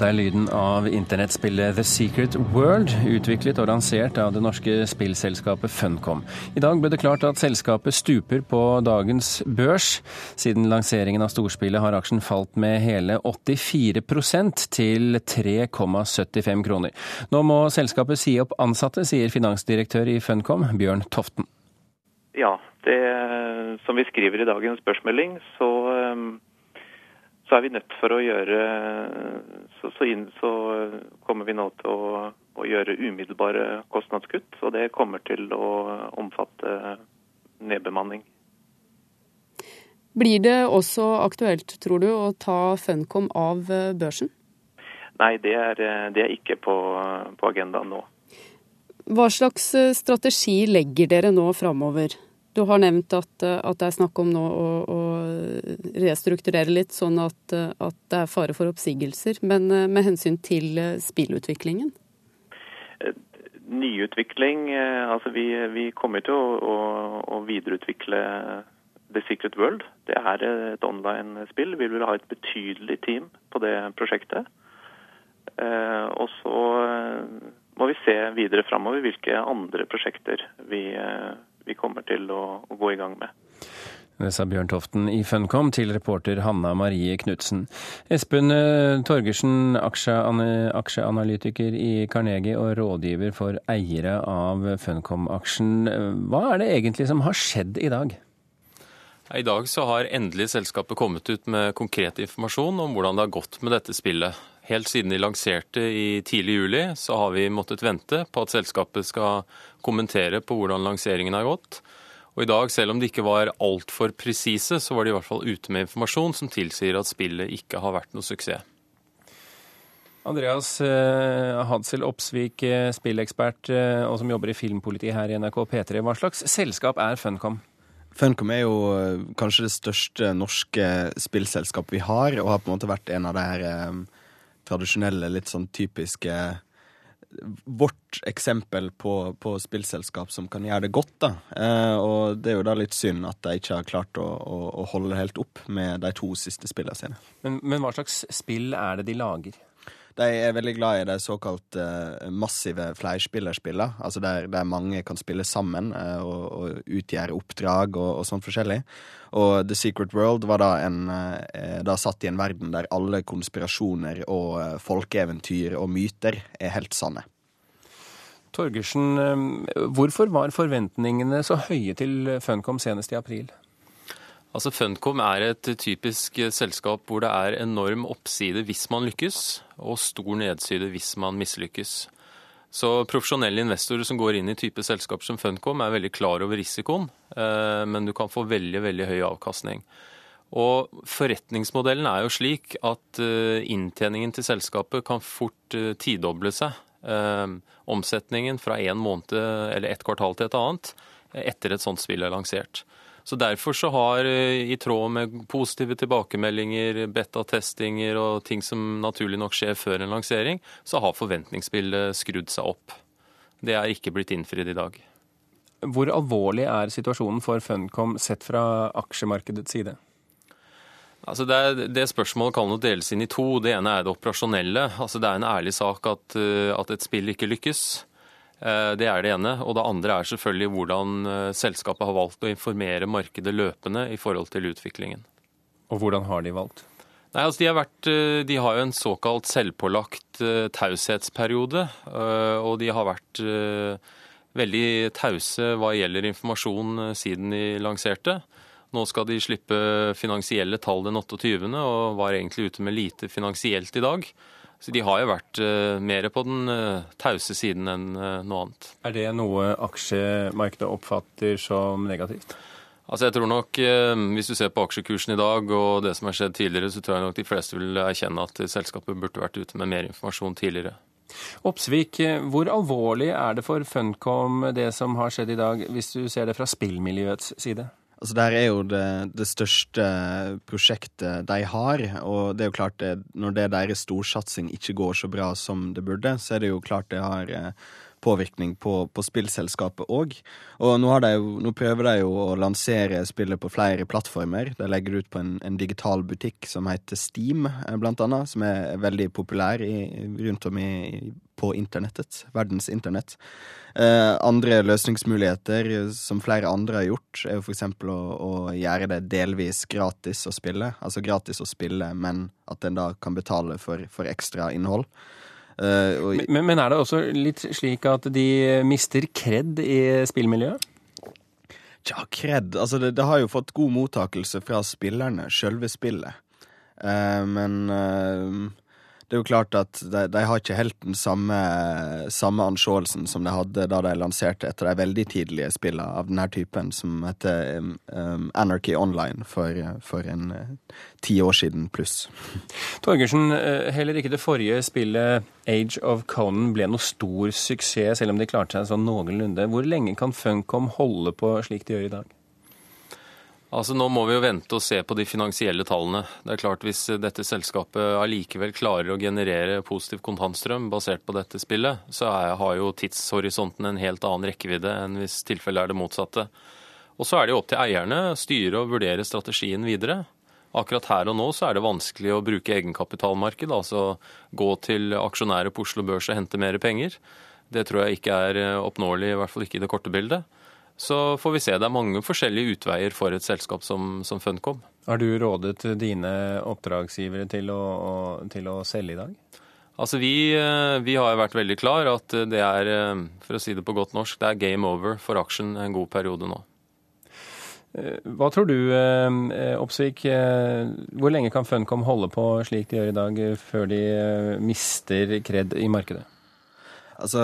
Dette er lyden av internettspillet The Secret World, utviklet og lansert av det norske spillselskapet Funcom. I dag ble det klart at selskapet stuper på dagens børs. Siden lanseringen av storspillet har aksjen falt med hele 84% til 3,75 kroner. Nå må selskapet si opp ansatte, sier finansdirektør i Funcom, Bjørn Toften. Ja, det som vi skriver i dagens børsmelding, så så er vi nødt for å gjøre så, så, inn, så kommer vi nå til å, å, gjøre umiddelbare kostnadskutt. Og det kommer til å omfatte nedbemanning. Blir det også aktuelt, tror du, å ta Funcom av børsen? Nei, det er, det er ikke på, på agendaen nå. Hva slags strategi legger dere nå framover? Du har nevnt at, eh, at, det er snakk om nå å, å restrukturere litt, sånn at, eh, at, det er fare for oppsigelser. Men eh, med hensyn til spillutviklingen? Nyutvikling Altså vi, vi kommer til å, å, å, videreutvikle The Secret World. Det er et online-spill. Vi vil ha et betydelig team på det prosjektet. Og så må vi se videre framover hvilke andre prosjekter vi vi kommer til å, å gå i gang med. Det sa Bjørn Toften i Funcom til reporter Hanna Marie Knutsen. Espen eh, Torgersen, aksjeanalytiker i Carnegie og rådgiver for eiere av Funcom-aksjen. Hva er det egentlig som har skjedd i dag? I dag så har endelig selskapet kommet ut med konkret informasjon om hvordan det har gått med dette spillet. Helt siden de lanserte i tidlig juli, så har vi måttet vente på at selskapet skal kommentere på hvordan lanseringen har gått. Og i dag, selv om de ikke var altfor presise, så var de i hvert fall ute med informasjon som tilsier at spillet ikke har vært noe suksess. Andreas eh, Hadsel Opsvik, eh, spillekspert eh, og som jobber i Filmpolitiet her i NRK P3. Hva slags selskap er Funcom? Funcom er jo kanskje det største norske spillselskapet vi har, og har på en måte vært en av de her tradisjonelle, litt sånn typiske Vårt eksempel på, på spillselskap som kan gjøre det godt, da. Eh, og det er jo da litt synd at de ikke har klart å, å, å holde helt opp med de to siste spillene sine. Men, men hva slags spill er det de lager? De er veldig glad i de såkalt uh, massive flerspillerspillene. Altså der, der, mange kan spille sammen uh, og, og, utgjøre oppdrag og, og sånn forskjellig. Og The Secret World var da, en, uh, da satt i en verden der alle konspirasjoner og folkeeventyr og myter er helt sanne. Torgersen, hvorfor var forventningene så høye til Funcom senest i april? Altså Funcom er et typisk selskap hvor det er enorm oppside hvis man lykkes, og stor nedside hvis man mislykkes. Så profesjonelle investorer som går inn i type selskaper som Funcom, er veldig klar over risikoen, eh, men du kan få veldig, veldig høy avkastning. Og Forretningsmodellen er jo slik at eh, inntjeningen til selskapet kan fort eh, tidoble seg. Omsetningen fra en måned eller et kvartal til et annet etter et sånt spill er lansert. Så Derfor så har, eh, i tråd med positive tilbakemeldinger, beta-testinger og ting som naturlig nok skjer før en lansering, så har forventningsbildet skrudd seg opp. Det er ikke blitt innfridd i dag. Hvor alvorlig er situasjonen for Funcom sett fra aksjemarkedets side? Altså det, det, spørsmålet kan nok deles inn i to. Det ene er det operasjonelle. Altså det er en ærlig sak at, eh, at et spill ikke lykkes. Eh, det er det ene. Og det andre er selvfølgelig hvordan eh, selskapet har valgt å informere markedet løpende i forhold til utviklingen. Og hvordan har de valgt? Nei, altså de, har vært, eh, de har jo en såkalt selvpålagt taushetsperiode. Og de har vært veldig tause hva gjelder informasjon siden de lanserte. Nå skal de slippe finansielle tall den 28., og var egentlig ute med lite finansielt i dag. Så de har jo vært uh, mer på den uh, tause siden enn uh, noe annet. Er det noe aksjemarkedet oppfatter som negativt? Altså jeg tror nok, Hvis du ser på aksjekursen i dag og det som har skjedd tidligere, så tror jeg nok de fleste vil erkjenne at selskapet burde vært ute med mer informasjon tidligere. Oppsvik, hvor alvorlig er det for Funcom det som har skjedd i dag, hvis du ser det fra spillmiljøets side? Altså, Det er jo det, det, største prosjektet de har. Og det er jo klart det, når det deres storsatsing ikke går så bra som det burde, så er det jo klart det har eh, påvirkning på, på spillselskapet òg. Og nå, de, nå, prøver de jo å lansere spillet på flere plattformer. De legger det ut på en, en, digital butikk som heter Steam, eh, blant annet, som er veldig populær i, rundt om i, på internettet. Verdens internett. Eh, andre løsningsmuligheter, som flere andre har gjort, er jo f.eks. Å, å gjøre det delvis gratis å spille. Altså gratis å spille, men at en da kan betale for, for ekstra innhold. Uh, men, men, er det også litt slik at de mister kred i spillmiljøet? Tja, kred Altså, det, det, har jo fått god mottakelse fra spillerne, sjølve spillet. Uh, men uh, det er jo klart at de, de har ikke helt den samme, samme anseelsen som de hadde da de lanserte et av de veldig tidlige spillene av denne typen, som heter um, Anarchy Online for, for en uh, ti år siden pluss. Torgersen, eh, heller ikke det forrige spillet Age of Conan ble noe stor suksess, selv om de klarte seg sånn noenlunde. Hvor lenge kan Funcom holde på slik de gjør i dag? Altså Nå må vi jo vente og se på de finansielle tallene. Det er klart Hvis dette selskapet allikevel klarer å generere positiv kontantstrøm basert på dette spillet, så er, har jo tidshorisonten en helt annen rekkevidde enn hvis tilfellet er det motsatte. Og så er det jo opp til eierne styre og vurdere strategien videre. Akkurat her og nå så er det vanskelig å bruke egenkapitalmarked, altså gå til aksjonærer på Oslo Børs og hente mer penger. Det tror jeg ikke er oppnåelig, i hvert fall ikke i det korte bildet så får vi se. Det er mange forskjellige utveier for et selskap som, som Funcom. Har du rådet dine oppdragsgivere til å, til å selge i dag? Altså vi, eh, vi, har vært veldig klar at det er, eh, for å si det på godt norsk, det er game over for aksjen en god periode nå. Eh, hva tror du, Oppsvik, hvor lenge kan Funcom holde på slik de gjør i dag, før de mister kred i markedet? Altså,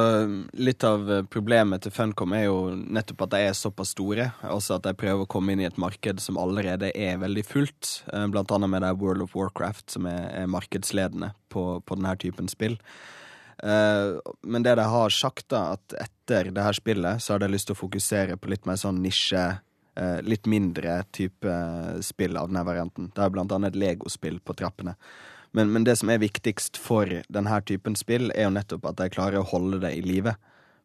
Litt av problemet til Funcom er jo nettopp at de er såpass store. Også at de prøver å komme inn i et marked som allerede er veldig fullt. Eh, blant annet med World of Warcraft, som er, markedsledende på, på, denne typen spill. Uh, men det de har sagt, da, at etter det her spillet, så har de lyst til å fokusere på litt mer sånn nisje uh, Litt mindre type spill av denne varianten. Det er blant annet et legospill på trappene. Men, men, det som er viktigst for denne typen spill, er jo nettopp at de klarer å holde det i live.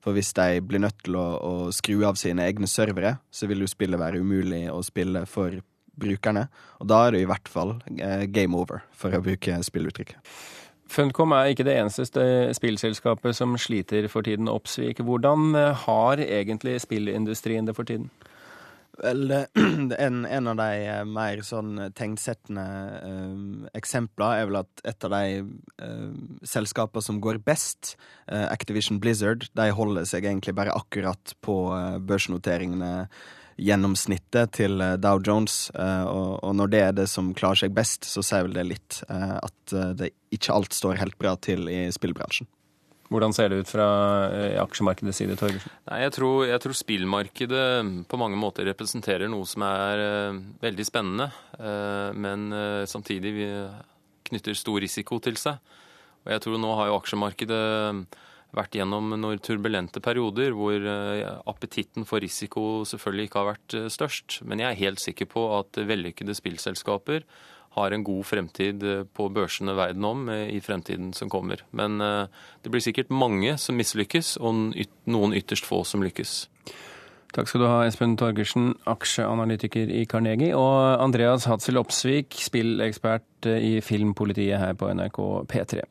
For hvis de blir nødt til å, å skru av sine egne servere, så vil jo spillet være umulig å spille for brukerne. Og da er det i hvert fall eh, game over, for å bruke spilluttrykket. Funcom er ikke det eneste spillselskapet som sliter for tiden. Oppsvik. Hvordan eh, har egentlig spillindustrien det for tiden? Vel, en, en, av de eh, mer sånn tegnsettende uh, eksempler er vel at et av de uh, selskapene som går best, uh, Activision Blizzard, de holder seg egentlig bare akkurat på uh, børsnoteringene gjennomsnittet til Dow Jones, og, og, når det er det som klarer seg best, så sier vel det litt at det ikke alt står helt bra til i spillbransjen. Hvordan ser det ut fra eh, aksjemarkedets side, Torgersen? Nei, jeg tror, jeg tror, spillmarkedet på mange måter representerer noe som er uh, veldig spennende, uh, men samtidig knytter stor risiko til seg. Og jeg tror nå har jo aksjemarkedet vært gjennom noen turbulente perioder hvor appetitten for risiko selvfølgelig ikke har vært størst. Men jeg er helt sikker på at vellykkede spillselskaper har en god fremtid eh, på børsene verden om eh, i fremtiden som kommer. Men eh, det blir sikkert mange som mislykkes, og noen ytterst få som lykkes. Takk skal du ha, Espen Torgersen, aksjeanalytiker i Carnegie, og Andreas Hatzel Opsvik, spillekspert i Filmpolitiet her på NRK P3.